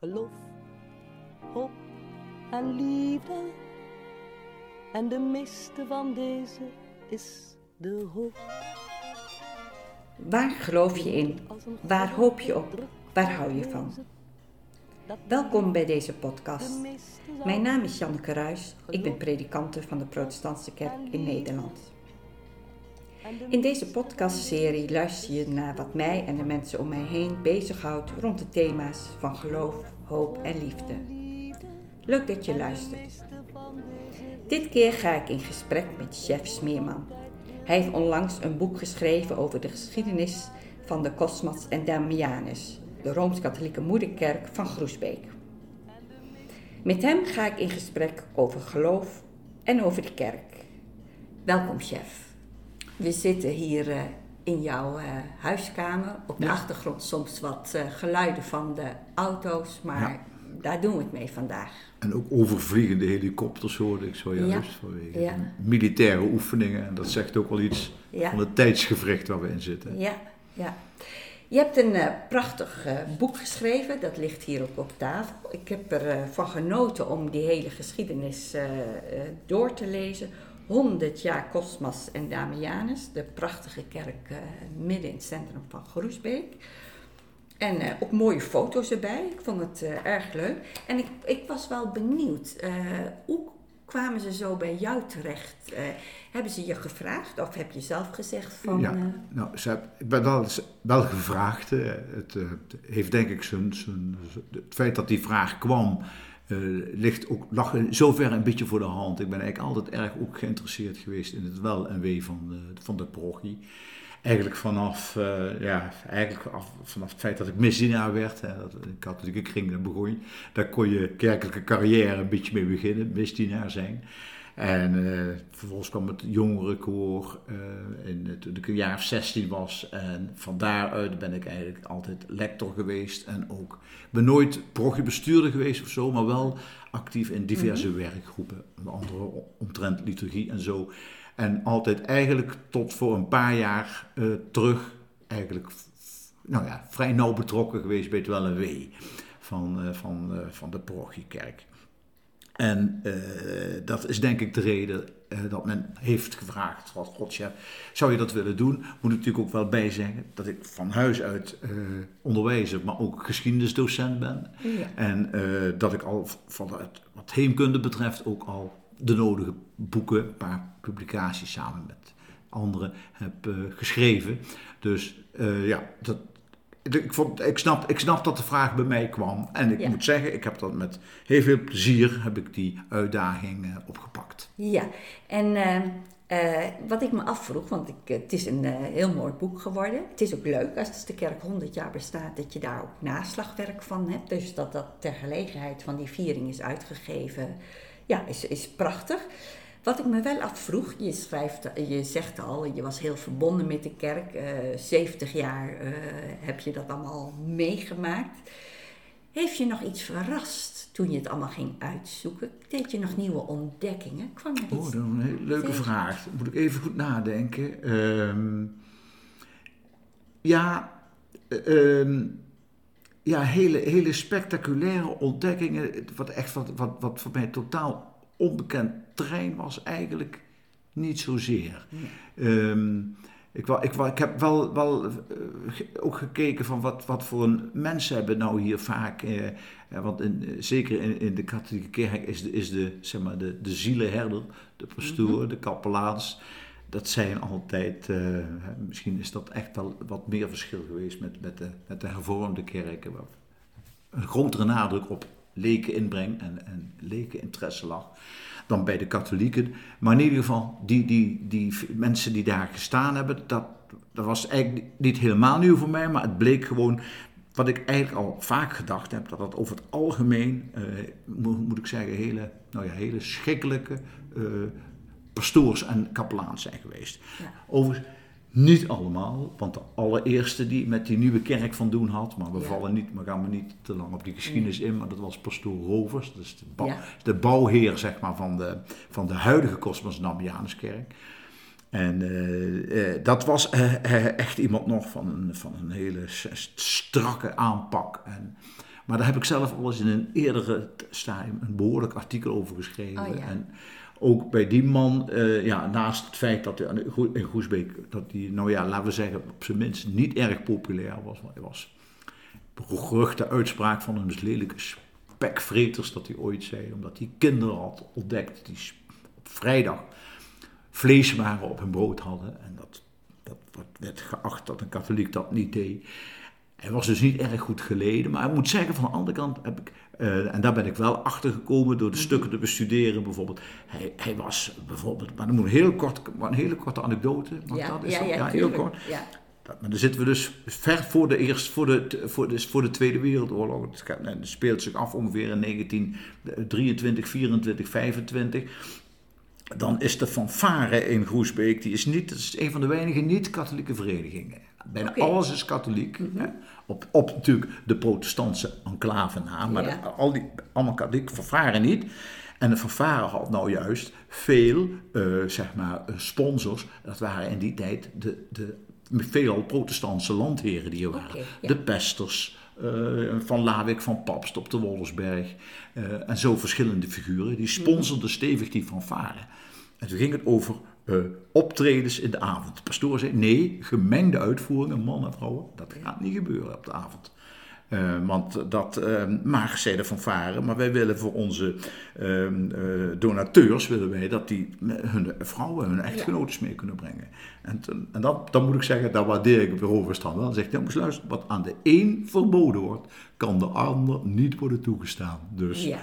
geloof, hoop en liefde. En de meeste van deze is de hoop. Waar geloof je in? Waar hoop je op? Waar hou je van? Welkom bij deze podcast. Mijn naam is Janneke Ruijs. Ik ben predikante van de Protestantse Kerk in Nederland. In deze podcastserie luister je naar wat mij en de mensen om mij heen bezighoudt rond de thema's van geloof, hoop en liefde. Leuk dat je luistert. Dit keer ga ik in gesprek met chef Smeerman. Hij heeft onlangs een boek geschreven over de geschiedenis van de Cosmas en Damianus, de Rooms-Katholieke moederkerk van Groesbeek. Met hem ga ik in gesprek over geloof en over de kerk. Welkom, chef. We zitten hier uh, in jouw uh, huiskamer. Op de ja. achtergrond soms wat uh, geluiden van de auto's, maar ja. daar doen we het mee vandaag. En ook overvliegende helikopters hoorde ik zojuist ja. vanwege ja. militaire oefeningen. En dat zegt ook wel iets van het tijdsgevricht waar we in zitten. Ja, ja. Je hebt een uh, prachtig boek geschreven, dat ligt hier ook op tafel. Ik heb ervan uh, genoten om die hele geschiedenis door te lezen. 100 jaar Cosmas en Damianus, de prachtige kerk midden in het centrum van Groesbeek. En uh, ook mooie foto's erbij. Ik vond het uh, erg leuk. En ik, ik was wel benieuwd, hoe kwamen ze zo bij jou terecht? hebben ze je gevraagd of heb je zelf gezegd van... Ja, nou, ze, ik ben wel, wel gevraagd. Het, het, heeft denk ik zijn... Het feit dat die vraag kwam, ligt ook, lag in zover een beetje voor de hand. Ik ben eigenlijk altijd erg ook geïnteresseerd geweest in het wel en wee van de, van de parochie eigenlijk vanaf, uh, ja, eigenlijk af, vanaf het feit dat ik misdienaar werd, hè, dat in katholieke kring begon, daar kon je kerkelijke carrière een beetje mee beginnen, misdienaar zijn. En uh, vervolgens kwam het jongerenkoor uh, in, toen ik een jaar of 16 was. En van daaruit ben ik eigenlijk altijd lector geweest. En ook, ben nooit progiebestuurder geweest of zo, maar wel actief in diverse mm-hmm. werkgroepen. Onder andere omtrent liturgie en zo. En altijd eigenlijk tot voor een paar jaar uh, terug eigenlijk nou ja, vrij nauw betrokken geweest bij het wel een wee van, van, van de parochiekerk. En dat is denk ik de reden dat men heeft gevraagd, wat Godchef, zou je dat willen doen? Moet ik natuurlijk ook wel bijzeggen dat ik van huis uit onderwijzer, maar ook geschiedenisdocent ben. Ja. En dat ik al van het, wat heemkunde betreft ook al de nodige boeken, een paar publicaties samen met anderen heb geschreven. Dus ja, dat, ik, vond, ik, snap, ik snap dat de vraag bij mij kwam. En ik ja. moet zeggen, ik heb dat met heel veel plezier heb ik die uitdaging uh, opgepakt. Ja, en wat ik me afvroeg, want ik, het is een heel mooi boek geworden. Het is ook leuk als de kerk 100 jaar bestaat, dat je daar ook naslagwerk van hebt. Dus dat dat ter gelegenheid van die viering is uitgegeven ja, is, is prachtig. Wat ik me wel afvroeg, je, schrijft, je zegt al, je was heel verbonden met de kerk. Uh, 70 jaar uh, heb je dat allemaal meegemaakt. Heeft je nog iets verrast toen je het allemaal ging uitzoeken? Deed je nog nieuwe ontdekkingen? Kwam er iets oh, dat is een hele leuke vraag. Moet ik even goed nadenken. Uh, ja, uh, ja, hele, hele spectaculaire ontdekkingen. Wat echt wat, wat, wat voor mij totaal onbekend terrein was, eigenlijk niet zozeer. Um, ik, ik, ik, heb wel, wel uh, ook gekeken van wat, wat voor een mensen hebben nou hier vaak. Uh, want in, zeker in, in, de katholieke kerk is de, is de, zeg maar, de, de zielenherder, de pastoor, mm -hmm. de kapelaans dat zijn altijd, uh, misschien is dat echt wel wat meer verschil geweest met, met, de, met de hervormde kerken. Waar een grotere nadruk op leken inbreng en, en leken interesse lag dan bij de katholieken. Maar in ieder geval, die, die, die mensen die daar gestaan hebben, dat, dat was eigenlijk niet helemaal nieuw voor mij, maar het bleek gewoon wat ik eigenlijk al vaak gedacht heb, dat dat over het algemeen, uh, moet, moet, ik zeggen, hele, nou ja, hele schrikkelijke, uh, pastoors en kapelaans zijn geweest. Ja. Overigens, niet allemaal, want de allereerste die met die nieuwe kerk van doen had, maar we ja. vallen niet, we gaan we niet te lang op die geschiedenis in, maar dat was pastoor Rovers, dus de, bouw, ja. de bouwheer zeg maar, van, de, van de huidige Cosmos Damianuskerk. En uh, uh, dat was uh, echt iemand nog van een, van een hele strakke aanpak. En Maar daar heb ik zelf al eens in een eerdere stadium een behoorlijk artikel over geschreven. Oh, ja. En ook bij die man, eh, ja, naast het feit dat hij in Goesbeek, dat hij, nou ja, laten we zeggen, op zijn minst niet erg populair was. Hij was geruchte uitspraak van een lelijke spekvreters dat hij ooit zei, omdat hij kinderen had ontdekt die op vrijdag vleeswaren op hun brood hadden. En dat, dat wordt- werd geacht dat een katholiek dat niet deed. Hij was dus niet erg goed geleden, maar ik moet zeggen, van de andere kant heb ik, eh, en daar ben ik wel achter gekomen door de stukken te bestuderen bijvoorbeeld. Hij, hij was bijvoorbeeld, maar dan moet een heel kort, maar een hele korte anekdote. mag Ja, dat? Is ja, heel kort. Ja. Dat- Maar dan zitten we dus ver voor de, eerst, voor de, voor de, voor de Tweede Wereldoorlog. Het speelt zich af ongeveer in 1923, 24, 25. Dan is de fanfare in Groesbeek, die is niet, dat is een van de weinige niet-katholieke verenigingen. Bijna. Mhm. alles is katholiek. hè. Op, op natuurlijk de protestantse enclave na, maar Ja. de- al die, allemaal katholiek, fanfare niet. En de fanfare had nou juist veel, eh, zeg maar, eh, sponsors. Dat waren in die tijd de, de veelal protestantse landheren die er waren. Ja. De pesters, eh, van Lawik van Papst op de Wollersberg. eh, en zo verschillende figuren. Die sponsorden stevig die fanfare. En toen ging het over eh, optredens in de avond. De pastoor zei, nee, gemengde uitvoeringen, mannen en vrouwen, dat gaat niet gebeuren op de avond. Eh, want dat eh, mag, zei de fanfare, maar wij willen voor onze eh, eh, donateurs, willen wij dat die hun vrouwen, hun echtgenotes mee kunnen brengen. En, en dat, dan moet ik zeggen, daar waardeer ik Bureau Verstand wel. Dan zegt hij, ja, luisteren, wat aan de een verboden wordt, kan de ander niet worden toegestaan. Dus Ja.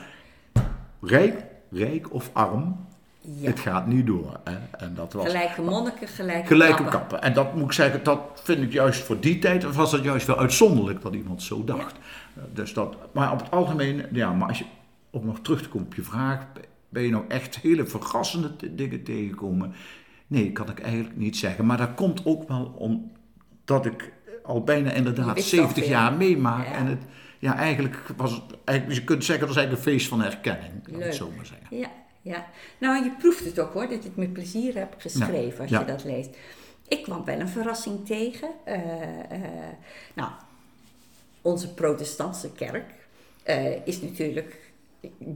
rijk, rijk of arm, Ja. het gaat niet door. Hè? En dat was Gelijke monniken, gelijke, gelijke kappen. kappen. En dat moet ik zeggen, dat vind ik juist voor die tijd, was dat juist wel uitzonderlijk dat iemand zo dacht. Eh, Dus dat, maar op het algemeen, ja, maar als je om nog terug te komen op je vraag, ben je nou echt hele verrassende dingen tegengekomen? Nee, kan ik eigenlijk niet zeggen. Maar dat komt ook wel omdat ik al bijna inderdaad wist al 70 veel. jaar meemaak. Ja. En het, ja, eigenlijk was het, eigenlijk, je kunt zeggen, dat is eigenlijk een feest van herkenning, ik het zo maar zeggen. Ja, ja. Nou, je proeft het ook hoor, dat je het met plezier hebt geschreven als ja. je dat leest. Ik kwam wel een verrassing tegen. Eh, eh, nou, onze protestantse kerk eh, is natuurlijk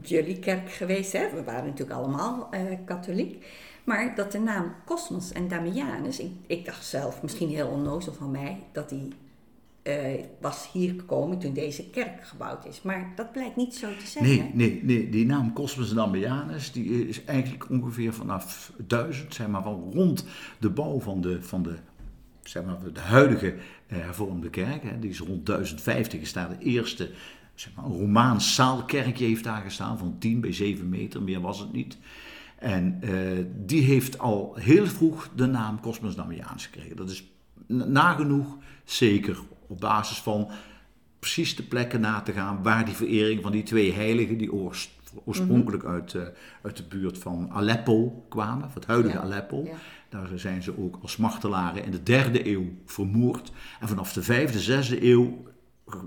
jullie kerk geweest. Hè? We waren natuurlijk allemaal katholiek. Maar dat de naam Cosmos en Damianus, ik, ik dacht zelf, misschien heel onnozel van mij, dat die eh, was hier gekomen toen deze kerk gebouwd is. Maar dat blijkt niet zo te zijn. Nee, hè? nee, nee, die naam Cosmos Damianus die is eigenlijk ongeveer vanaf 1000, zeg maar, van rond de bouw van de, van de, zeg maar, de huidige eh, hervormde kerk. Hè, die is rond 1050 is daar de eerste, zeg maar, een Romaans zaalkerkje heeft daar gestaan van 10 bij 7 meter, meer was het niet. En eh, die heeft al heel vroeg de naam Cosmos Damianus gekregen. Dat is nagenoeg zeker op basis van precies de plekken na te gaan waar die verering van die twee heiligen, die oors- oorspronkelijk uit, eh, uit de buurt van Aleppo kwamen, of het huidige Ja, Aleppo. ja. Daar zijn ze ook als martelaren in de derde eeuw vermoord. En vanaf de vijfde, zesde eeuw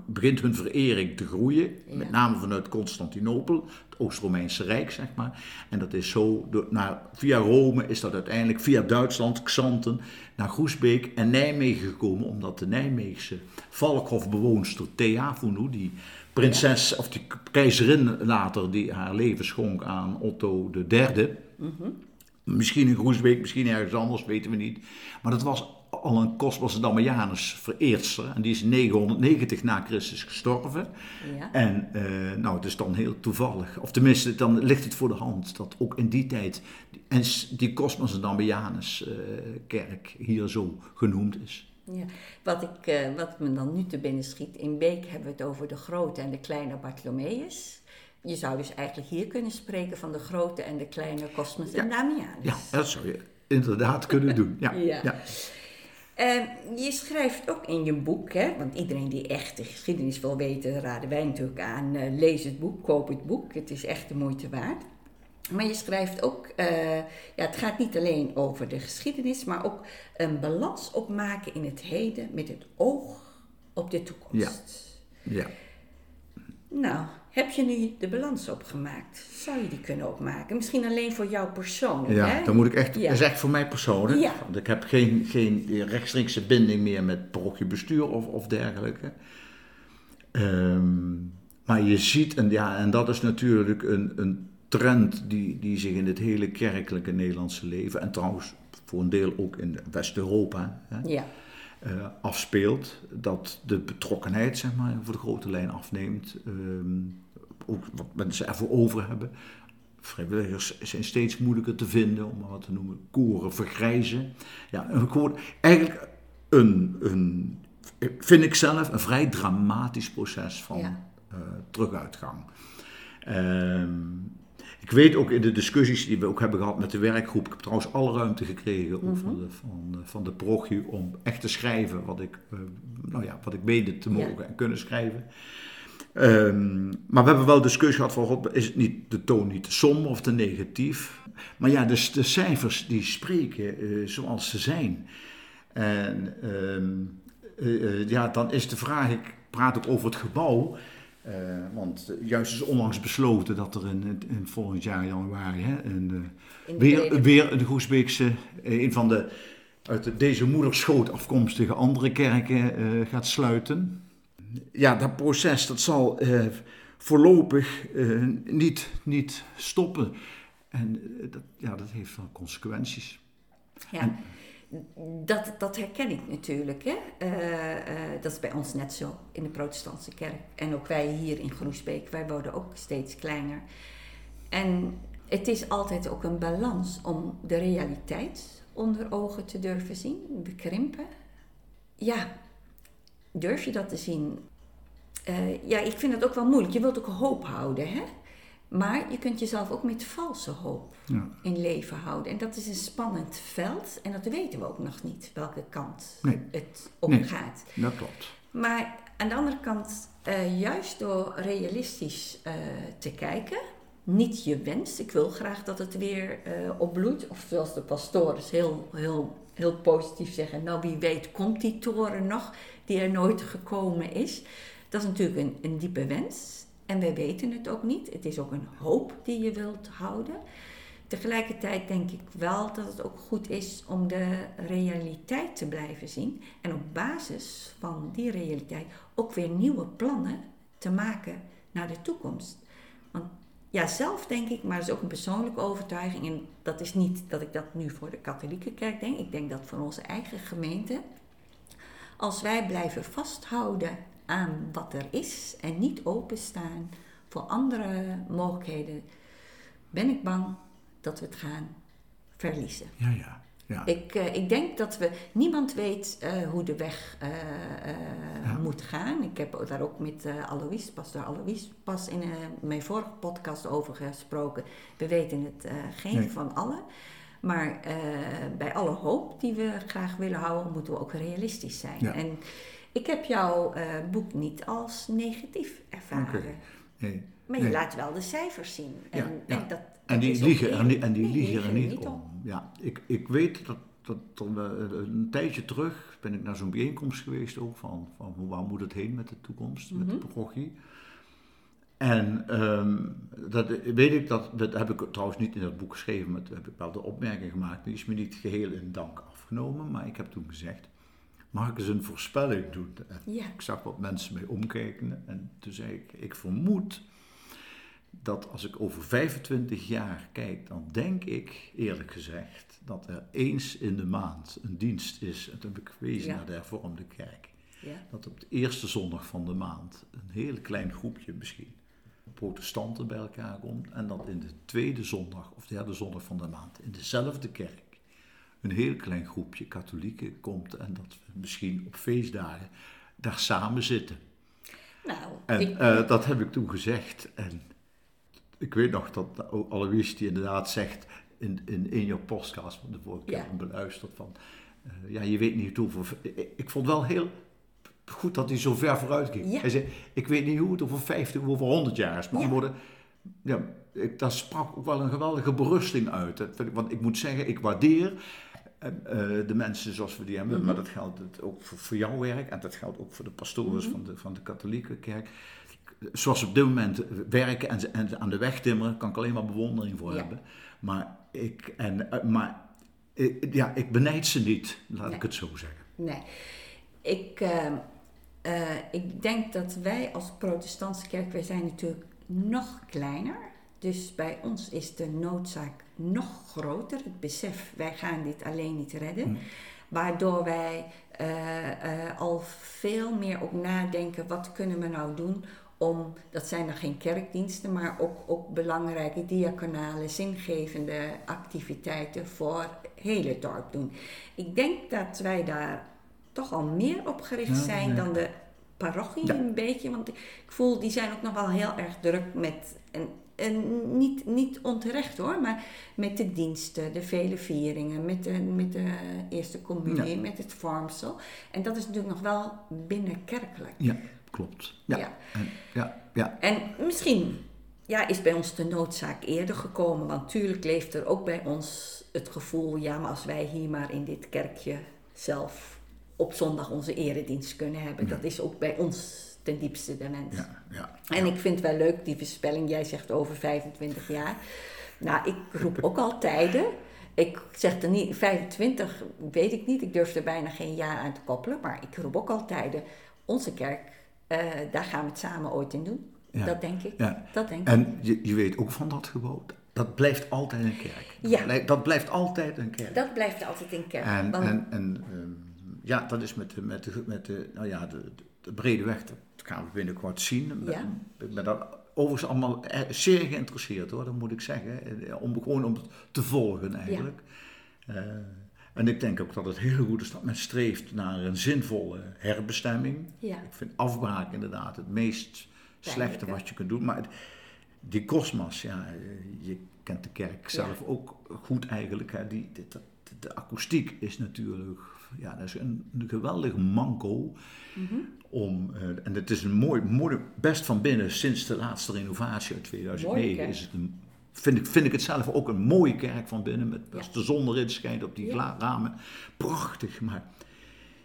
begint hun verering te groeien. Met name vanuit Constantinopel, het Oost-Romeinse Rijk, zeg maar. En dat is zo, door, naar, via Rome is dat uiteindelijk via Duitsland, Xanten, naar Groesbeek en Nijmegen gekomen. Omdat de Nijmeegse valkhofbewoonster Thea Funu, die prinses, of die keizerin later, die haar leven schonk aan Otto III... Misschien in Groesbeek, misschien ergens anders, weten we niet. Maar dat was al een Cosmos Damianus vereerster. En die is 990 na Christus gestorven. Ja. En eh, nou, het is dan heel toevallig. Of tenminste, dan ligt het voor de hand dat ook in die tijd... En die Cosmos Damianus eh, kerk hier zo genoemd is. Ja, wat, ik, eh, wat me dan nu te binnen schiet, in Beek hebben we het over de grote en de kleine Bartholomeus. Je zou dus eigenlijk hier kunnen spreken van de grote en de kleine Cosmos en Damianus. Ja, dat zou je inderdaad kunnen doen. Ja, Ja. ja. Eh, je schrijft ook in je boek, hè, want iedereen die echt de geschiedenis wil weten, raden wij natuurlijk aan, eh, lees het boek, koop het boek. Het is echt de moeite waard. Maar je schrijft ook, eh, ja, het gaat niet alleen over de geschiedenis, maar ook een balans opmaken in het heden met het oog op de toekomst. ja. Nou, heb je nu de balans opgemaakt? Zou je die kunnen opmaken? Misschien alleen voor jou persoonlijk, Ja, hè? dan moet ik echt, Ja. dat is echt voor mij persoonlijk. Ja. Want ik heb geen, geen rechtstreekse binding meer met parochiebestuur of, of dergelijke. Ehm, maar je ziet, en, ja, en dat is natuurlijk een, een trend die, die zich in het hele kerkelijke Nederlandse leven, en trouwens voor een deel ook in West-Europa, ja. Uh, afspeelt. Dat de betrokkenheid, zeg maar, voor de grote lijn afneemt. Ehm, ook wat mensen ervoor over hebben. Vrijwilligers zijn steeds moeilijker te vinden, om maar wat te noemen. Koren vergrijzen. Ja, een, eigenlijk een, een, vind ik zelf, een vrij dramatisch proces van ja. uh, teruguitgang. Ehm, ik weet ook in de discussies die we ook hebben gehad met de werkgroep, ik heb trouwens alle ruimte gekregen mm van, de, van, van de parochie om echt te schrijven wat ik, uh, nou ja, wat ik meende te mogen en kunnen schrijven. Um, maar we hebben wel discussie gehad van, God, is het niet de toon niet te somber of te negatief? Maar ja, dus de cijfers die spreken uh, zoals ze zijn. En um, uh, ja, dan is de vraag, ik praat ook over het gebouw. Uh, want juist is onlangs besloten dat er in, in volgend jaar januari hè, een, weer, weer de Goesbeekse, een van de uit de, deze moederschoot afkomstige andere kerken gaat sluiten ja, dat proces dat zal eh, voorlopig eh, niet, niet stoppen. En eh, dat, ja, dat heeft wel consequenties. Ja. Dat, dat herken ik natuurlijk. Hè? dat is bij ons net zo in de protestantse kerk. En ook wij hier in Groesbeek, wij worden ook steeds kleiner. En het is altijd ook een balans om de realiteit onder ogen te durven zien. We krimpen. Ja, durf je dat te zien? Uh, ja, ik vind het ook wel moeilijk. Je wilt ook hoop houden, hè? Maar je kunt jezelf ook met valse hoop ja. in leven houden. En dat is een spannend veld. En dat weten we ook nog niet, welke kant nee. het opgaat. Nee, dat klopt. Maar aan de andere kant, uh, juist door realistisch uh, te kijken, niet je wens. Ik wil graag dat het weer opbloeit. Of zoals de pastoren heel, heel, heel positief zeggen. Nou, wie weet komt die toren nog die er nooit gekomen is. Dat is natuurlijk een, een diepe wens. En wij weten het ook niet. Het is ook een hoop die je wilt houden. Tegelijkertijd denk ik wel dat het ook goed is om de realiteit te blijven zien. En op basis van die realiteit ook weer nieuwe plannen te maken naar de toekomst. Want ja, zelf denk ik, maar dat is ook een persoonlijke overtuiging. En dat is niet dat ik dat nu voor de katholieke kerk denk. Ik denk dat voor onze eigen gemeente als wij blijven vasthouden aan wat er is en niet openstaan voor andere mogelijkheden, ben ik bang dat we het gaan verliezen. Ja, ja. ja. Ik, uh, ik denk dat we, niemand weet uh, hoe de weg uh, ja. moet gaan. Ik heb daar ook met Alois, pastor Alois, pas in mijn vorige podcast over gesproken. We weten het geen nee. van allen. Maar bij alle hoop die we graag willen houden, moeten we ook realistisch zijn. Ja. En ik heb jouw uh, boek niet als negatief ervaren. Okay. Nee. Maar je nee. laat wel de cijfers zien. En, ja, ja. en, dat, en die dat liegen er, niet, en die nee, liegen er niet om. om. Ja, ik, ik weet dat, dat, dat een tijdje terug ben ik naar zo'n bijeenkomst geweest ook van, van waar moet het heen met de toekomst, mm -hmm. met de parochie. En um, dat weet ik, dat, dat heb ik trouwens niet in dat boek geschreven, maar heb ik wel de opmerking gemaakt. Die is me niet geheel in dank afgenomen, maar ik heb toen gezegd, mag ik eens een voorspelling doen? Ja. Ik zag wat mensen mee omkijken en toen zei ik, ik vermoed dat als ik over 25 jaar kijk, dan denk ik eerlijk gezegd dat er eens in de maand een dienst is, en toen heb ik gewezen Ja. naar de hervormde kerk, Ja. dat op de eerste zondag van de maand een heel klein groepje misschien protestanten bij elkaar komt en dat in de tweede zondag of derde zondag van de maand in dezelfde kerk een heel klein groepje katholieken komt en dat we misschien op feestdagen daar samen zitten. Nou, En ik, eh, dat heb ik toen gezegd en ik weet nog dat Alois die inderdaad zegt in, in, in jouw podcast van de vorige keer Ja. beluisterd van eh, ja je weet niet hoeveel, ik, ik vond wel heel goed dat hij zo ver vooruit ging. Ja. Hij zei, ik weet niet hoe het over 50 of over 100 jaar is. Maar Ja. worden, ja, ik, daar sprak ook wel een geweldige berusting uit. Want ik moet zeggen, ik waardeer de mensen zoals we die hebben. Mhm. Maar dat geldt het ook voor, voor jouw werk. En dat geldt ook voor de pastoren Mhm. van, de, van de katholieke kerk. Zoals ze op dit moment werken en, ze, en ze aan de weg timmeren, kan ik alleen maar bewondering voor Ja. hebben. Maar ik, en, eh, maar, ik, ja, ik benijd ze niet, laat Nee. ik het zo zeggen. nee. Ik, eh, eh, ik denk dat wij als protestantse kerk, wij zijn natuurlijk nog kleiner. Dus bij ons is de noodzaak nog groter. Het besef, wij gaan dit alleen niet redden. Mm. Waardoor wij eh, eh, al veel meer ook nadenken, wat kunnen we nou doen om, dat zijn dan geen kerkdiensten, maar ook, ook belangrijke diaconale, zingevende activiteiten voor hele het dorp doen. Ik denk dat wij daar toch al meer op gericht Ja, zijn ja. dan de parochie Ja. een beetje. Want ik voel, die zijn ook nog wel heel erg druk met, en, en niet, niet onterecht hoor, maar met de diensten, de vele vieringen, met de, met de eerste communie, Ja. met het vormsel. En dat is natuurlijk nog wel binnenkerkelijk. Ja, klopt. Ja, Ja. En, ja, ja. En misschien ja, is bij ons de noodzaak eerder gekomen, want natuurlijk leeft er ook bij ons het gevoel, ja, maar als wij hier maar in dit kerkje zelf op zondag onze eredienst kunnen hebben, dat is ook bij ons ten diepste de wens. ja, ja. En ik vind wel leuk, die voorspelling, jij zegt over 25 jaar. Nou, ik roep ook al tijden. Ik zeg er niet, 25 weet ik niet, ik durf er bijna geen jaar aan te koppelen, maar ik roep ook al tijden. Onze kerk, eh, daar gaan we het samen ooit in doen. Ja. Dat denk ik. Ja. Dat denk ik. En je, je weet ook van dat gebouw, dat blijft altijd een kerk. Ja. Dat, blijft, altijd een kerk. Dat blijft altijd in kerk. En, want- en, en ehm, ja, dat is met de, met de, met de, nou ja, de, de, de brede weg, dat gaan we binnenkort zien. Ja. Ik ben daar overigens allemaal eh, zeer geïnteresseerd hoor, dat moet ik zeggen. Eh, Om, gewoon om het te volgen eigenlijk. Eh, en ik denk ook dat het heel goed is dat men streeft naar een zinvolle herbestemming. Ja. Ik vind afbraak inderdaad het meest slechte Pijnlijke. wat je kunt doen. Maar het- die kosmos, ja, je kent de kerk zelf ook goed eigenlijk. Hè. Die, de, de, de akoestiek is natuurlijk, ja, dat is een, een geweldig manco. Mhm. Om, eh, en het is een mooi, mooi, best van binnen, sinds de laatste renovatie uit 2009, Mooie kerk. is het een, vind, ik, vind ik het zelf ook een mooie kerk van binnen. Met, Ja. Als de zon erin schijnt op die Ja. ramen. Prachtig, maar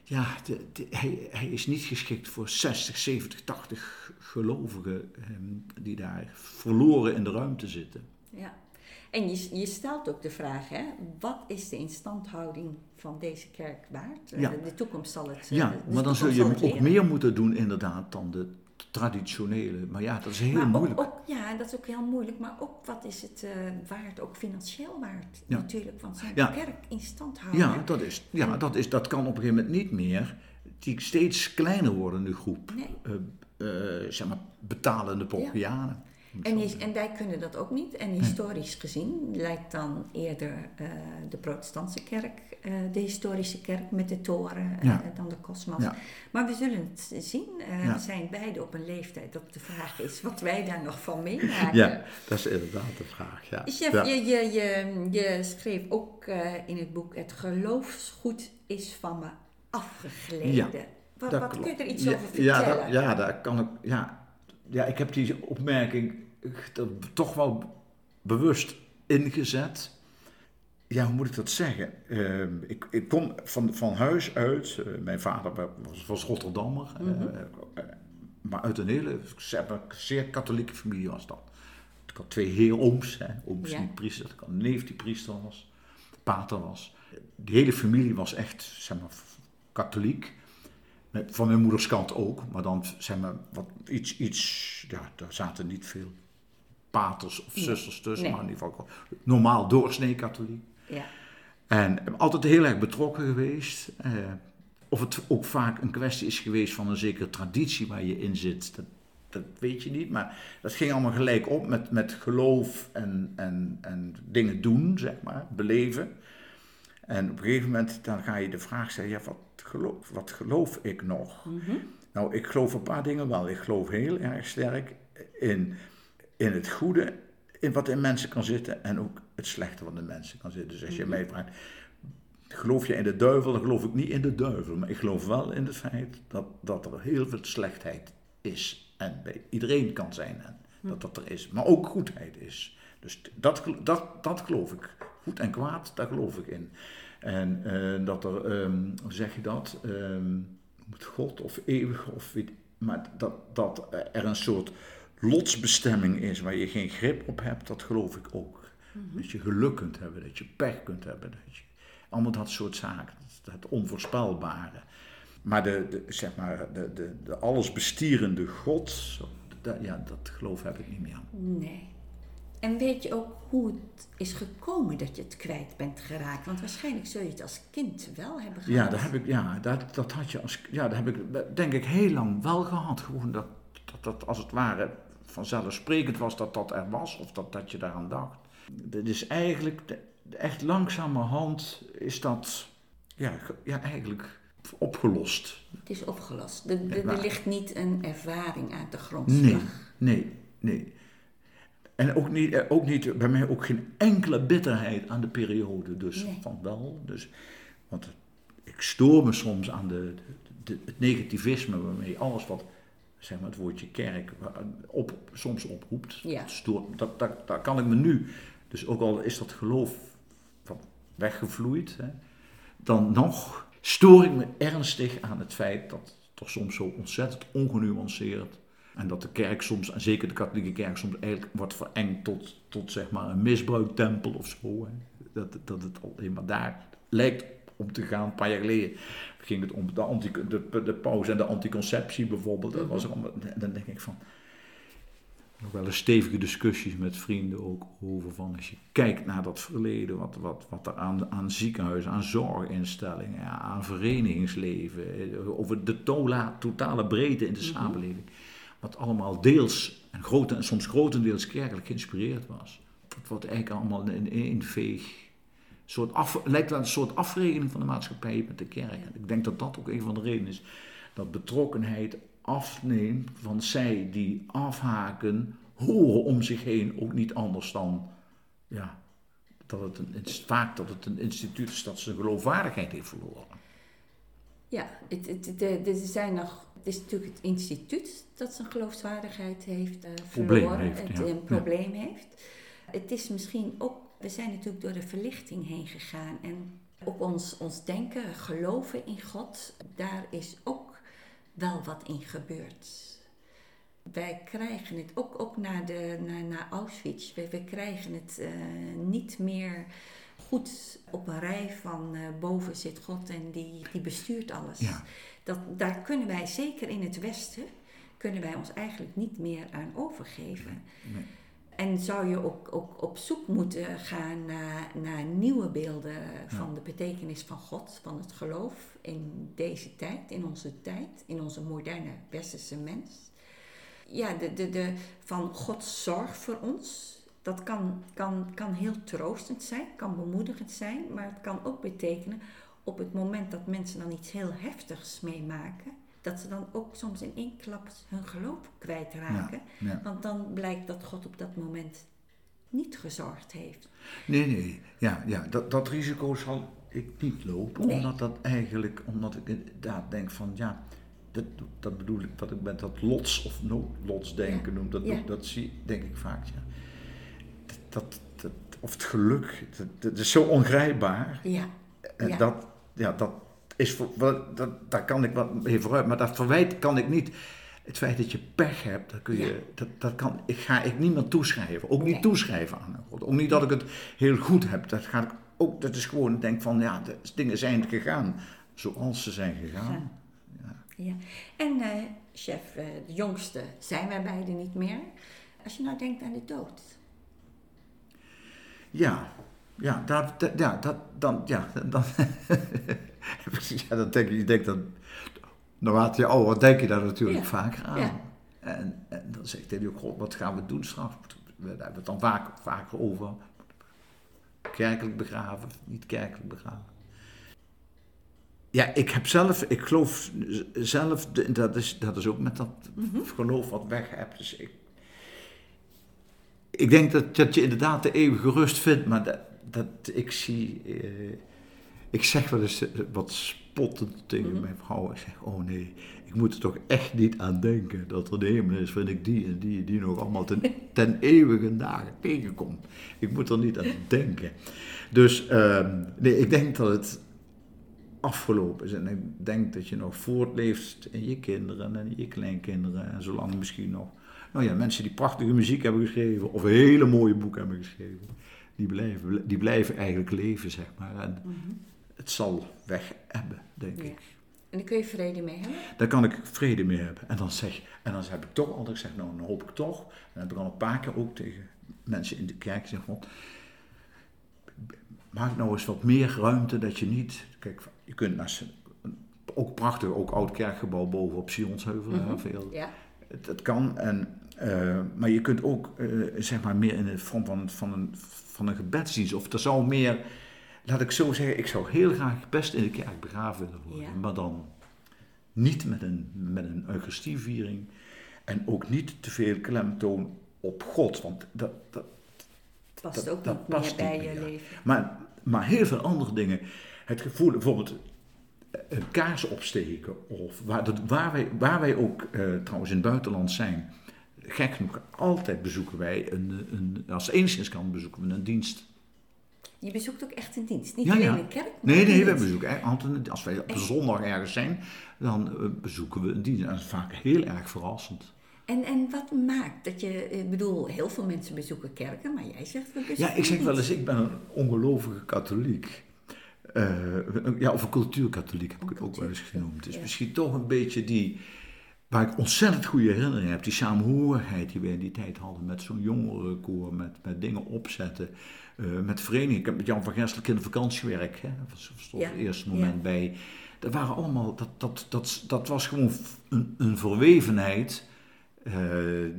ja, de, de- hij, hij is niet geschikt voor 60, 70, 80 gelovigen ehm, die daar verloren in de ruimte zitten. Ja. En je, je stelt ook de vraag, hè, wat is de instandhouding van deze kerk waard? Ja. De toekomst zal het eh, Ja, de maar dan zul je ook meer moeten doen inderdaad dan de traditionele. Maar ja, dat is heel Maar moeilijk. Ook, ja, dat is ook heel moeilijk. Maar ook wat is het eh, waard, ook financieel waard Ja. natuurlijk, van zo'n Ja. kerk in stand houden. Ja, dat, is, ja dat, is, dat kan op een gegeven moment niet meer. Die steeds kleiner wordende groep, Nee. eh, eh, zeg maar, betalende Pogianen. En, is- en wij kunnen dat ook niet. En historisch gezien lijkt dan eerder eh, de protestantse kerk, eh, de historische kerk met de toren, Ja. dan de kosmos. Ja. Maar we zullen het zien. Ja. We zijn beide op een leeftijd dat de vraag is wat wij daar nog van meemaken. Ja, dat is inderdaad de vraag. Ja. Chef, je, je, je, je schreef ook in het boek: Het geloofsgoed is van me afgegleden. Wat wat kun je er iets over vertellen? Ja, dat, ja, daar kan ik. Ja, ja, ik heb die opmerking eh, toch wel bewust ingezet. Ja, hoe moet ik dat zeggen? Ehm, ik, ik kom van, van huis uit. eh, mijn vader was, was Rotterdammer. eh, Mhm. eh, maar uit een hele zeer, zeer katholieke familie was dat. Ik had twee heerooms. Hè, ooms Ja. die priester. Ik had een neef die priester was. Pater was. De hele familie was echt, zeg maar, katholiek. Van mijn moeders kant ook, maar dan zeg maar wat, iets, iets, ja, daar zaten niet veel paters of zusters tussen, maar in ieder geval normaal doorsnee katholiek. Ja. En altijd heel erg betrokken geweest. Eh, of het ook vaak een kwestie is geweest van een zekere traditie waar je in zit, dat, dat weet je niet. Maar dat ging allemaal gelijk op met, met geloof en, en, en dingen doen, zeg maar, beleven. En op een gegeven moment dan ga je de vraag stellen, ja, wat geloof, wat geloof ik nog? Mhm. Nou, ik geloof een paar dingen wel. Ik geloof heel erg sterk in, in het goede, in wat in mensen kan zitten en ook het slechte wat in mensen kan zitten. Dus als je mij vraagt, geloof je in de duivel, dan geloof ik niet in de duivel. Maar ik geloof wel in het feit dat, dat er heel veel slechtheid is. En bij iedereen kan zijn en dat dat er is. Maar ook goedheid is. Dus dat, dat, dat geloof ik. Goed en kwaad, daar geloof ik in. En eh, dat er, ehm, hoe zeg je dat? Moet God of eeuwig of maar dat, dat er een soort lotsbestemming is waar je geen grip op hebt, dat geloof ik ook. Dat je geluk kunt hebben, dat je pech kunt hebben, dat je, allemaal dat soort zaken, het onvoorspelbare. maar de, de, zeg maar, de, de, de allesbestierende God, dat, ja, dat geloof heb ik niet meer. Nee. En weet je ook hoe het is gekomen dat je het kwijt bent geraakt? Want waarschijnlijk zul je het als kind wel hebben gehad. Ja, dat heb ik, ja, dat, dat had je als, ja, dat heb ik denk ik heel lang wel gehad. Gewoon dat, dat, dat als het ware vanzelfsprekend was dat dat er was of dat, dat je daaraan dacht. Dat is eigenlijk, echt langzamerhand is dat, ja, ja eigenlijk opgelost. Het is opgelost. Er ligt niet een ervaring aan de grond. Nee, nee, nee. En ook niet, eh, ook niet, bij mij ook geen enkele bitterheid aan de periode. Dus van wel. Dus, want ik stoor me soms aan de, de, het negativisme waarmee alles wat, zeg maar het woordje kerk, op, soms oproept. Ja. Dat, dat, dat, kan ik me nu, dus ook al is dat geloof van weggevloeid, hè, dan nog stoor ik me ernstig aan het feit dat toch soms zo ontzettend ongenuanceerd en dat de kerk soms, en zeker de katholieke kerk, soms eigenlijk wordt verengd tot, tot zeg maar een misbruiktempel of zo. Hè. Dat, dat het alleen maar daar lijkt om te gaan. Een paar jaar geleden ging het om de, anti, de, de pauze en de anticonceptie bijvoorbeeld. Dat was allemaal, dan denk ik van, nog wel eens stevige discussies met vrienden ook over van als je kijkt naar dat verleden, wat, wat, wat er aan, aan ziekenhuizen, aan zorginstellingen, aan verenigingsleven, over de tola, totale breedte in de mhm. samenleving wat allemaal deels, en, grote, en soms grotendeels kerkelijk geïnspireerd was. Dat wordt eigenlijk allemaal in één veeg. Soort af, lijkt wel een soort afrekening van de maatschappij met de kerk. Ik denk dat dat ook een van de redenen is. Dat betrokkenheid afneemt van zij die afhaken, horen om zich heen ook niet anders dan, ja, dat het een, vaak dat het een instituut is dat zijn geloofwaardigheid heeft verloren. Ja, het, het, er zijn nog het is natuurlijk het instituut dat zijn geloofwaardigheid heeft uh, verloren, heeft, het een probleem heeft. Het is misschien ook, we zijn natuurlijk door de verlichting heen gegaan en ook ons, ons denken, geloven in God, daar is ook wel wat in gebeurd. Wij krijgen het ook, ook na, de, na, na Auschwitz, we, we krijgen het uh, niet meer goed op een rij van uh, boven zit God en die, die bestuurt alles. Ja. Dat, daar kunnen wij, zeker in het Westen, kunnen wij ons eigenlijk niet meer aan overgeven. Nee. En zou je ook, ook op zoek moeten gaan naar, naar nieuwe beelden van de betekenis van God, van het geloof in deze tijd, in onze tijd, in onze moderne westerse mens. Ja, de, de, de, van Gods zorg voor ons, dat kan, kan, kan heel troostend zijn, kan bemoedigend zijn, maar het kan ook betekenen op het moment dat mensen dan iets heel heftigs meemaken, dat ze dan ook soms in één klap hun geloof kwijtraken. Ja, Want dan blijkt dat God op dat moment niet gezorgd heeft. Nee, nee, ja, ja dat, dat risico zal ik niet lopen, omdat dat eigenlijk, omdat ik daar denk van ja. Dat, dat bedoel ik, wat ik met dat lots of noodlotsdenken ja. noem, dat, dat zie denk ik vaak. Ja. Dat, dat, of het geluk, dat, dat is zo ongrijpbaar. Ja. En ja. dat, ja, dat is dat, daar kan ik wat even vooruit, maar dat verwijt kan ik niet. Het feit dat je pech hebt, dat, kun je, dat, dat kan, ik ga ik niet meer toeschrijven. Ook niet toeschrijven aan God. Ook niet dat ik het heel goed heb. Dat, ga ik ook, dat is gewoon, ik denk van ja, de dingen zijn gegaan zoals ze zijn gegaan. Ja. ja. En uh, chef, uh, de jongste zijn wij beiden niet meer. Als je nou denkt aan de dood. Ja, ja, dat, ja, dat, dan, ja, dan, ja, dan denk je, je denkt dan, naarmate je ouder denk je daar natuurlijk vaker aan. En, en, dan zegt hij ook, God, wat gaan we doen straks? We hebben het dan vaak, vaker over. Kerkelijk begraven, niet kerkelijk begraven. Ja, ik heb zelf, ik geloof zelf, dat is, dat is ook met dat mhm. geloof wat weg hebt. Dus ik, ik denk dat, dat je inderdaad de eeuwige rust vindt, maar dat, dat ik zie, eh, ik zeg wel eens eh, wat spottend tegen mhm. mijn vrouw. Ik zeg, oh nee, ik moet er toch echt niet aan denken dat er de hemel is, vind ik die en die die nog allemaal ten, ten eeuwige dagen tegenkom. Ik moet er niet aan denken. Dus ehm, nee, ik denk dat het afgelopen is. En ik denk dat je nog voortleeft in je kinderen en in je kleinkinderen. En zolang misschien nog, nou ja, mensen die prachtige muziek hebben geschreven of een hele mooie boek hebben geschreven die blijven, die blijven eigenlijk leven, zeg maar. En mhm. het zal weg hebben, denk ik. En daar kun je vrede mee hebben? Daar kan ik vrede mee hebben. En dan, zeg, en dan heb ik toch altijd gezegd, nou dan hoop ik toch. En dat heb ik al een paar keer ook tegen mensen in de kerk gezegd. Maak nou eens wat meer ruimte dat je niet... Kijk, je kunt naar... Ook prachtig, ook oud kerkgebouw boven op Sionsheuvel. Mm -hmm. veel. Ja. Dat kan. En, uh, maar je kunt ook, uh, zeg maar, meer in de vorm van, van, een, van een gebedsdienst. Of er zou meer laat ik zo zeggen, ik zou heel graag best in de kerk begraven willen worden. Maar dan niet met een, met een Eucharistieviering. En ook niet te veel klemtoon op God. Want dat, dat past dat, ook dat niet past meer bij je leven. Maar, maar heel veel andere dingen. Het gevoel, bijvoorbeeld een kaars opsteken. Of waar, dat, waar, wij, waar wij ook uh, trouwens in het buitenland zijn. Gek genoeg, altijd bezoeken wij, een, een, als het enigszins kan, bezoeken we een dienst je bezoekt ook echt een dienst, niet alleen ja. een kerk. nee, nee, we bezoeken altijd, als wij op zondag ergens zijn, dan uh, bezoeken we een dienst. En dat is vaak heel erg verrassend. En, en wat maakt dat je, ik bedoel, heel veel mensen bezoeken kerken, maar jij zegt we bezoeken Ja, ik zeg wel eens, ik ben een ongelovige katholiek. Uh, ja, of een cultuurkatholiek heb ik het ook wel eens genoemd. Ja. misschien toch een beetje die, waar ik ontzettend goede herinneringen heb, die samenhorigheid die we in die tijd hadden met zo'n jongerenkoor, met, met dingen opzetten. Uh, met vereniging. Ik heb met Jan van Gerstel in de vakantiewerk, hè, dat stond ja. het eerste moment ja. bij. Dat waren allemaal, dat, dat, dat, dat was gewoon een, een verwevenheid. Uh,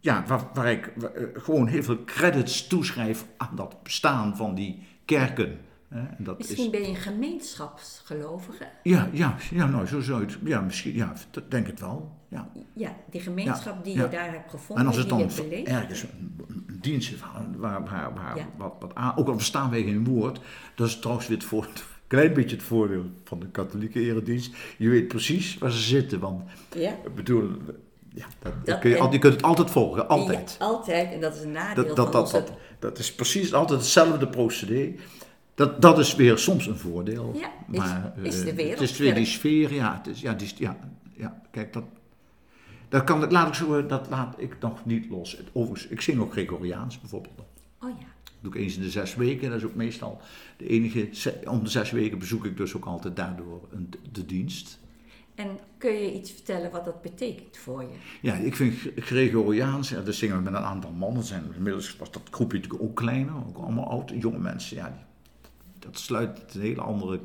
ja, waar, waar ik waar, gewoon heel veel credits toeschrijf aan dat bestaan van die kerken. En dat misschien is... ben je een gemeenschapsgelovige? Ja, ja, ja nou, zo zou het. Ja, misschien, ja, denk ik wel. Ja, ja die gemeenschap die je daar hebt gevonden. En als het dan ergens een, een dienst waar, waar, waar, wat, wat aan, ook al verstaan wij geen woord, dat is trouwens weer het voor, klein beetje het voordeel van de katholieke eredienst. Je weet precies waar ze zitten, want ik bedoel, ja, dat, dat kun je, en, je kunt het altijd volgen, altijd. Ja, altijd, en dat is een nadeel dat, dat, van dat, dat, dat is precies altijd hetzelfde procedé. Dat, dat is weer soms een voordeel. Ja, maar, is, is de wereld. Het is weer die sfeer, ja. Het is, ja, die, ja, ja kijk, dat, dat, kan, laat ik zo, dat laat ik nog niet los. Overigens, ik zing ook Gregoriaans bijvoorbeeld. Oh ja. Dat doe ik eens in de zes weken. Dat is ook meestal de enige. Om de zes weken bezoek ik dus ook altijd daardoor een, de dienst. En kun je iets vertellen wat dat betekent voor je? Ja, ik vind Gregoriaans, ja, dat zingen we met een aantal mannen. Zijn, inmiddels was dat groepje natuurlijk ook kleiner, ook allemaal oude, jonge mensen. Ja, dat sluit een hele andere.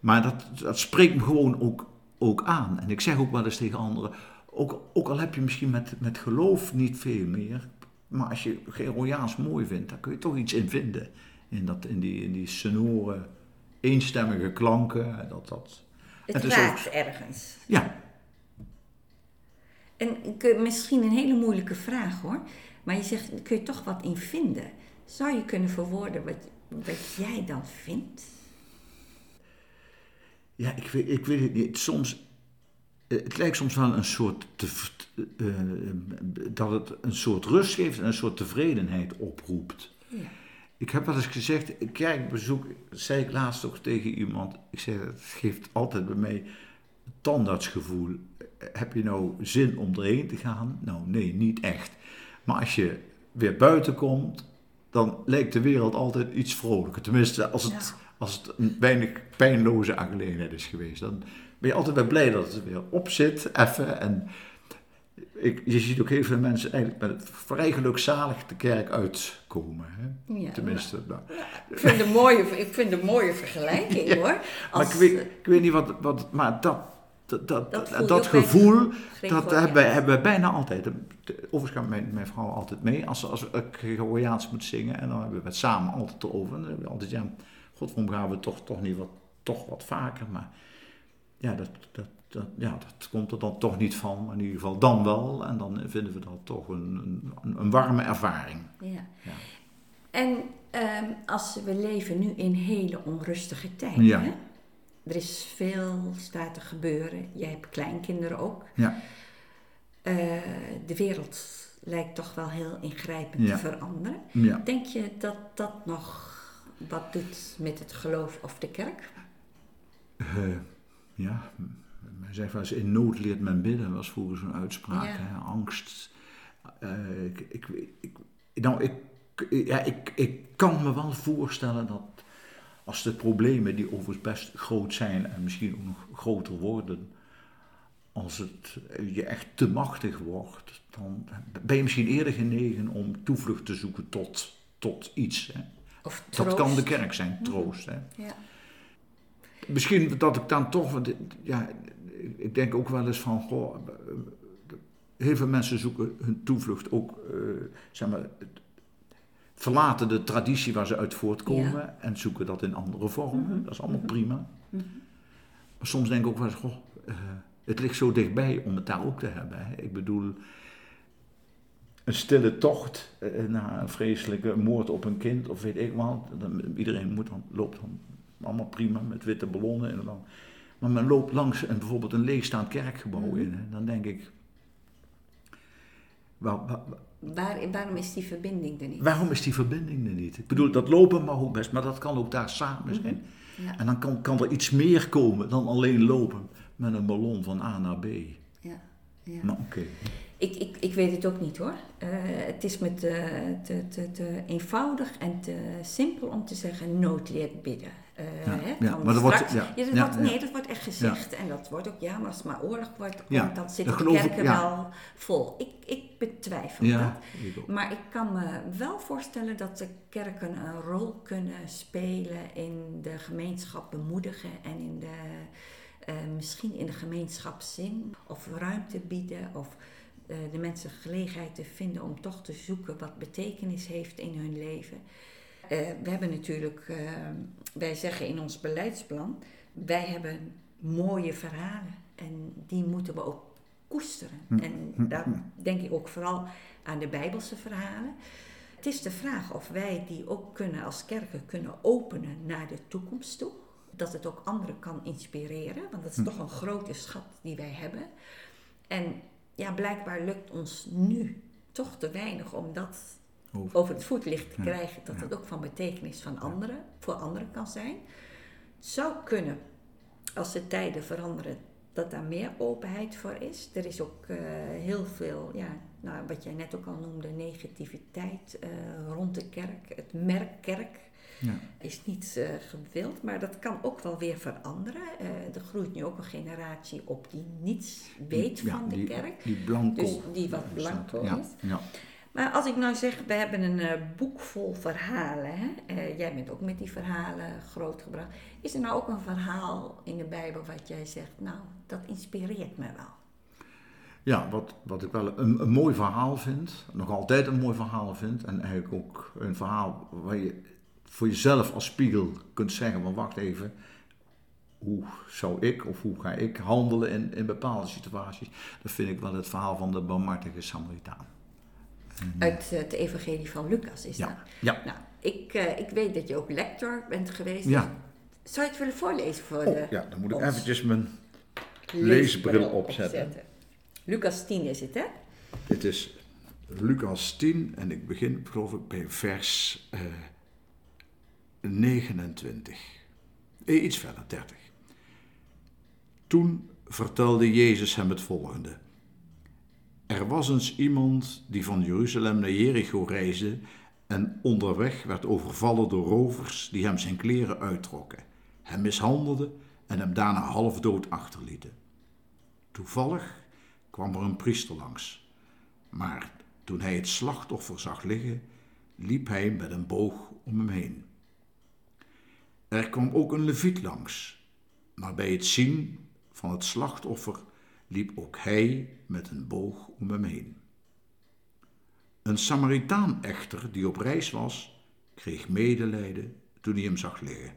Maar dat, dat spreekt me gewoon ook, ook aan. En ik zeg ook wel eens tegen anderen: ook, ook al heb je misschien met, met geloof niet veel meer, maar als je Gregoriaans mooi vindt, dan kun je toch iets in vinden. In, dat, in, die, in die sonore, eenstemmige klanken. Dat, dat, het raakt ergens. Ja. En misschien een hele moeilijke vraag hoor, maar je zegt, kun je toch wat in vinden? Zou je kunnen verwoorden wat, wat jij dan vindt? Ja, ik weet, ik weet het niet. Soms, eh, het lijkt soms wel een soort, te, uh, dat het een soort rust geeft en een soort tevredenheid oproept. Ja. Ik heb wel eens gezegd, kerkbezoek, zei ik laatst ook tegen iemand, ik zei, het geeft altijd bij mij een tandartsgevoel. Heb je nou zin om erheen te gaan? Nou, nee, niet echt. Maar als je weer buiten komt dan lijkt de wereld altijd iets vrolijker. Tenminste, als het, als het een weinig pijnloze aangelegenheid is geweest. Dan ben je altijd wel blij dat het weer op zit, even. En ik, je ziet ook heel veel mensen eigenlijk met vrij gelukzalig de kerk uitkomen. Hè? Ja, Tenminste. Nou. ik, vind een mooie, ik vind een mooie vergelijking hoor. Als, maar ik weet, ik weet niet wat, wat. Maar dat, dat, dat, dat, dat gevoel, dat hebben, wij, hebben we bijna altijd. Overigens gaat mijn, mijn vrouw altijd mee als, als ik Gregoriaans moet zingen. En dan hebben we het samen altijd erover. En dan hebben we altijd, ja, god, waarom gaan we toch, toch niet wat, toch wat vaker. Maar ja dat, dat, dat, ja, dat komt er dan toch niet van. Maar in ieder geval dan wel. En dan vinden we dat toch een, een, een warme ervaring. Ja. ja. En um, als we leven nu in hele onrustige tijden. Ja. Hè? Er is veel staat te gebeuren. Jij hebt kleinkinderen ook. Ja. Uh, de wereld lijkt toch wel heel ingrijpend te veranderen. Ja. Denk je dat dat nog wat doet met het geloof of de kerk? Uh, ja, men zegt wel eens in nood leert men bidden, was vroeger zo'n uitspraak. Ja. Hè? Angst. Uh, ik, ik, ik, nou, ik, ja, ik, ik kan me wel voorstellen dat als de problemen die overigens best groot zijn en misschien ook nog groter worden, als het je echt te machtig wordt, dan ben je misschien eerder genegen om toevlucht te zoeken tot, tot iets. Hè. Of Dat kan de kerk zijn, troost. Hè. Ja. Misschien dat ik dan toch, want ja, ik denk ook wel eens van, goh, heel veel mensen zoeken hun toevlucht ook, uh, zeg maar, verlaten de traditie waar ze uit voortkomen Ja. en zoeken dat in andere vormen. Mhm. Dat is allemaal Mhm. prima. Mhm. Maar soms denk ik ook wel eens, goh, eh, het ligt zo dichtbij om het daar ook te hebben. Hè. Ik bedoel, een stille tocht eh, na een vreselijke moord op een kind, of weet ik wat. Iedereen moet dan, loopt dan allemaal prima met witte ballonnen. En dan, maar men loopt langs een, bijvoorbeeld een leegstaand kerkgebouw in. Hè. Dan denk ik, waar- waar- Waar, waarom is die verbinding er niet? waarom is die verbinding er niet? Ik bedoel, dat lopen mag ook best, maar dat kan ook daar samen zijn. Ja, En dan kan, kan er iets meer komen dan alleen lopen met een ballon van A naar B. ja, ja. Maar oké. Ik, ik, ik weet het ook niet hoor. Eh, het is me te, te, te, te eenvoudig en te simpel om te zeggen nood leert bidden. Eh, Ja, hè, ja, kan maar dat wordt- ja, ja, dat wordt. Nee, dat wordt echt gezegd. En dat wordt ook, ja, maar als het maar oorlog wordt, komt, Ja, dan zitten dat de ik, kerken wel vol. Ik, ik betwijfel dat. Maar ik kan me wel voorstellen dat de kerken een rol kunnen spelen in de gemeenschap bemoedigen en in de, eh, misschien in de gemeenschapszin of ruimte bieden of eh, de mensen gelegenheid te vinden om toch te zoeken wat betekenis heeft in hun leven. Eh, we hebben natuurlijk, eh, wij zeggen in ons beleidsplan, wij hebben mooie verhalen en die moeten we ook koesteren. Hm, En hm, daar hm. denk ik ook vooral aan de Bijbelse verhalen. Het is de vraag of wij die ook kunnen als kerken kunnen openen naar de toekomst toe. Dat het ook anderen kan inspireren, want dat is toch een grote schat die wij hebben. En ja, blijkbaar lukt ons nu toch te weinig om dat Over. over het voetlicht te krijgen, dat het ook van betekenis van anderen, voor anderen kan zijn. Het zou kunnen, als de tijden veranderen, dat daar meer openheid voor is. Er is ook eh, heel veel, ja, nou, wat jij net ook al noemde, negativiteit eh, rond de kerk. Het merk kerk Ja. is niet eh, gewild, maar dat kan ook wel weer veranderen. Er groeit nu ook een generatie op die niets weet van de die, kerk. Die blanco. Dus die wat blanco ja, is. Ja. Maar als ik nou zeg, we hebben een eh, boek vol verhalen. Hè? Eh, jij bent ook met die verhalen grootgebracht. Is er nou ook een verhaal in de Bijbel wat jij zegt, nou, dat inspireert me wel? Ja, wat, wat ik wel een, een mooi verhaal vind, nog altijd een mooi verhaal vind, en eigenlijk ook een verhaal waar je voor jezelf als spiegel kunt zeggen van wacht even, hoe zou ik of hoe ga ik handelen in, in bepaalde situaties, dat vind ik wel het verhaal van de barmhartige Samaritaan. En, Uit eh, het evangelie van Lucas is Ja, dat. ja. Nou, ik, eh, ik weet dat je ook lector bent geweest. Ja. Zou je het willen voorlezen voor Oh, de ja, dan moet ik eventjes mijn leesbril leesbril opzetten. Lucas 10 is het, hè? Dit is Lucas 10 en ik begin geloof ik bij vers eh, 29. Eh, iets verder, 30. Toen vertelde Jezus hem het volgende. Er was eens iemand die van Jeruzalem naar Jericho reisde en onderweg werd overvallen door rovers die hem zijn kleren uittrokken, hem mishandelden en hem daarna half dood achterlieten. Toevallig kwam er een priester langs. Maar toen hij het slachtoffer zag liggen, liep hij met een boog om hem heen. Er kwam ook een leviet langs, maar bij het zien van het slachtoffer liep ook hij met een boog om hem heen. Een Samaritaan echter, die op reis was, kreeg medelijden toen hij hem zag liggen.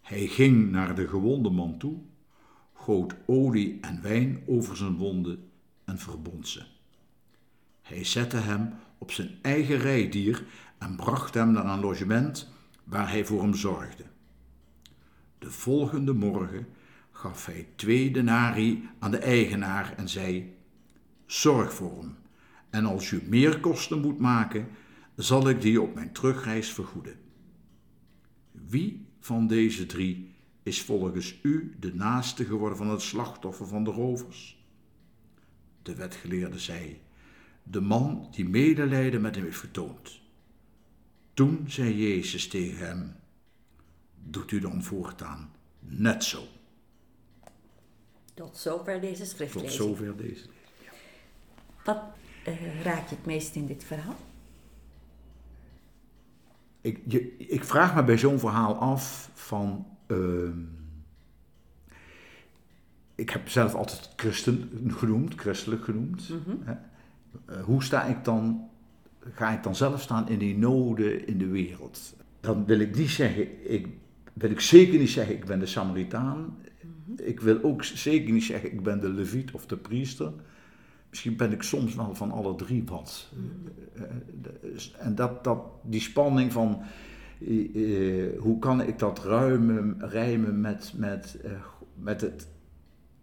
Hij ging naar de gewonde man toe, goot olie en wijn over zijn wonden en verbond ze. Hij zette hem op zijn eigen rijdier en bracht hem naar een logement waar hij voor hem zorgde. De volgende morgen gaf hij twee denari aan de eigenaar en zei: Zorg voor hem, en als u meer kosten moet maken, zal ik die op mijn terugreis vergoeden. Wie van deze drie is volgens u de naaste geworden van het slachtoffer van de rovers? De wetgeleerde zei: De man die medelijden met hem heeft getoond. Toen zei Jezus tegen hem: doet u dan voortaan net zo. Tot zover deze schriftlezing. Tot zover deze. Ja. Wat uh, raakt je het meest in dit verhaal? Ik, je, ik vraag me bij zo'n verhaal af van. Uh, ik heb zelf altijd christen genoemd, christelijk genoemd. Mm -hmm. uh, hoe sta ik dan, ga ik dan zelf staan in die noden in de wereld? Dan wil ik niet zeggen, ik, wil ik zeker niet zeggen, ik ben de Samaritaan. Ik wil ook zeker niet zeggen, ik ben de leviet of de priester. Misschien ben ik soms wel van alle drie wat. Uh, en dat, dat, die spanning van uh, hoe kan ik dat ruimen, rijmen met, met, uh, met, het,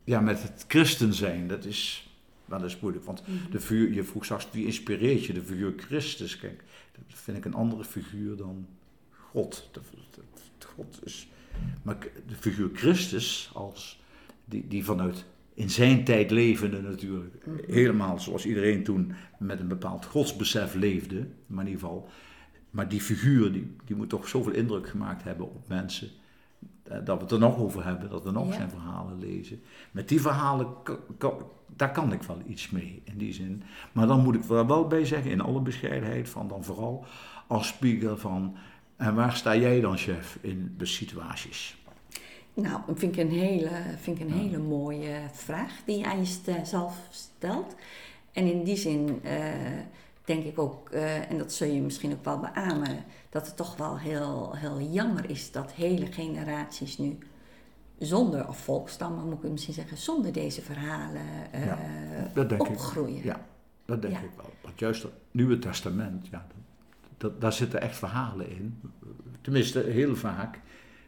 ja, met het christen zijn, dat is wel eens moeilijk. Want de figuur, je vroeg straks wie inspireert je, de figuur Christus. Kijk, dat vind ik een andere figuur dan God. God is, maar de figuur Christus, als, die, die vanuit in zijn tijd levende natuurlijk. Helemaal zoals iedereen toen met een bepaald godsbesef leefde. Maar in ieder geval. Maar die figuur die, die moet toch zoveel indruk gemaakt hebben op mensen. Dat we het er nog over hebben, dat we nog ja. zijn verhalen lezen. Met die verhalen, daar kan ik wel iets mee in die zin. Maar dan moet ik er wel bij zeggen, in alle bescheidenheid, van dan vooral als spiegel van. En waar sta jij dan, chef, in de situaties? Nou, vind ik een hele, vind ik een hele mooie vraag die je aan jezelf stelt. En in die zin uh, denk ik ook, uh, en dat zul je misschien ook wel beamen, dat het toch wel heel, heel jammer is dat hele generaties nu zonder, of volkstammen moet ik misschien zeggen, zonder deze verhalen uh, ja, dat opgroeien. Ik, ja, dat denk ja. ik wel. Want juist het Nieuwe Testament, ja, dat, daar zitten echt verhalen in. Tenminste, heel vaak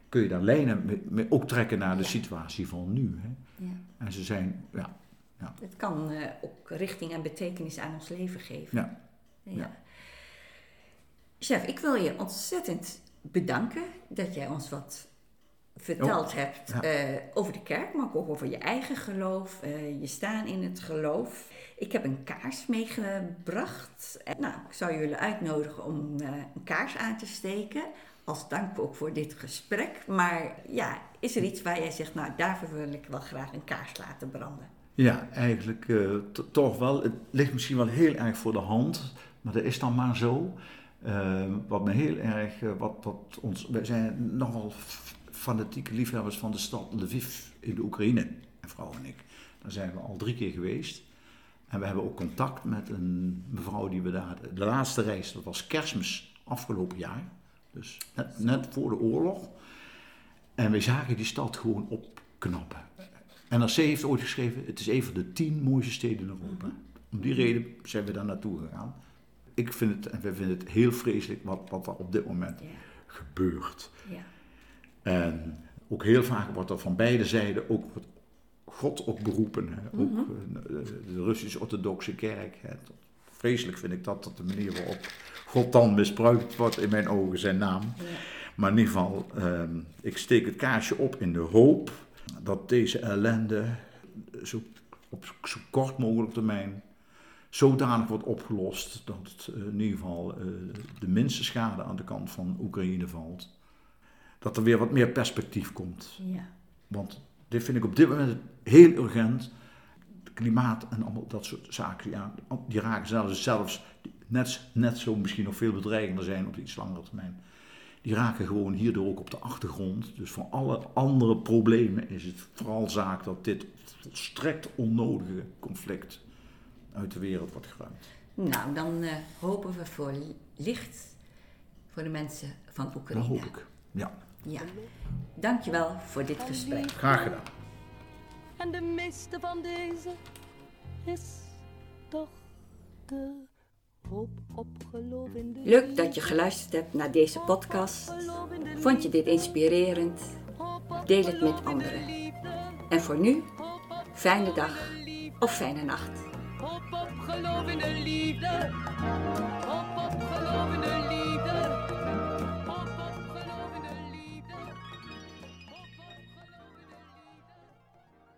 kun je daar lijnen mee, mee ook trekken naar de situatie van nu. Hè? Ja. En ze zijn, ja. ja. Het kan uh, ook richting en betekenis aan ons leven geven. Ja. ja. Chef, ik wil je ontzettend bedanken dat jij ons wat verteld oh, hebt uh, over de kerk, maar ook over je eigen geloof, uh, je staan in het geloof. Ik heb een kaars meegebracht. Nou, ik zou jullie uitnodigen om een kaars aan te steken als dank ook voor dit gesprek. Maar ja, is er iets waar jij zegt, nou daarvoor wil ik wel graag een kaars laten branden? Ja, eigenlijk toch wel. Het ligt misschien wel heel erg voor de hand, maar dat is dan maar zo. Wat me heel erg, wat, wat ons, wij zijn nogal fanatieke liefhebbers van de stad Lviv in de Oekraïne, en vrouw en ik. Daar zijn we al drie keer geweest. En we hebben ook contact met een mevrouw die we daar, de laatste reis, dat was kerstmis afgelopen jaar. Dus net, net voor de oorlog. En we zagen die stad gewoon opknappen. NRC heeft ooit geschreven, het is een van de tien mooiste steden in Europa. Om die reden zijn we daar naartoe gegaan. Ik vind het, en wij vinden het heel vreselijk wat, wat er op dit moment yeah. gebeurt. Yeah. En ook heel vaak wordt er van beide zijden ook God op beroepen. Hè. Ook mm -hmm. de Russisch-Orthodoxe kerk. Hè. Vreselijk vind ik dat, dat de manier waarop God dan misbruikt wordt in mijn ogen zijn naam. Ja. Maar in ieder geval, uh, ik steek het kaarsje op in de hoop dat deze ellende zo, op zo kort mogelijk termijn zodanig wordt opgelost dat het, uh, in ieder geval uh, de minste schade aan de kant van Oekraïne valt. Dat er weer wat meer perspectief komt. Ja. Want dit vind ik op dit moment heel urgent. Het klimaat en allemaal dat soort zaken, ja, die raken zelfs, zelfs net, net zo misschien nog veel bedreigender zijn op iets langere termijn. Die raken gewoon hierdoor ook op de achtergrond. Dus voor alle andere problemen is het vooral zaak dat dit volstrekt onnodige conflict uit de wereld wordt geruimd. Nou, dan uh, hopen we voor licht voor de mensen van Oekraïne. Dat hoop ik, ja. Ja, dankjewel voor dit gesprek. Graag gedaan. En de meeste van deze is toch de Leuk dat je geluisterd hebt naar deze podcast. Vond je dit inspirerend? Deel het met anderen. En voor nu, fijne dag of fijne nacht. Hoop op geloof in de liefde.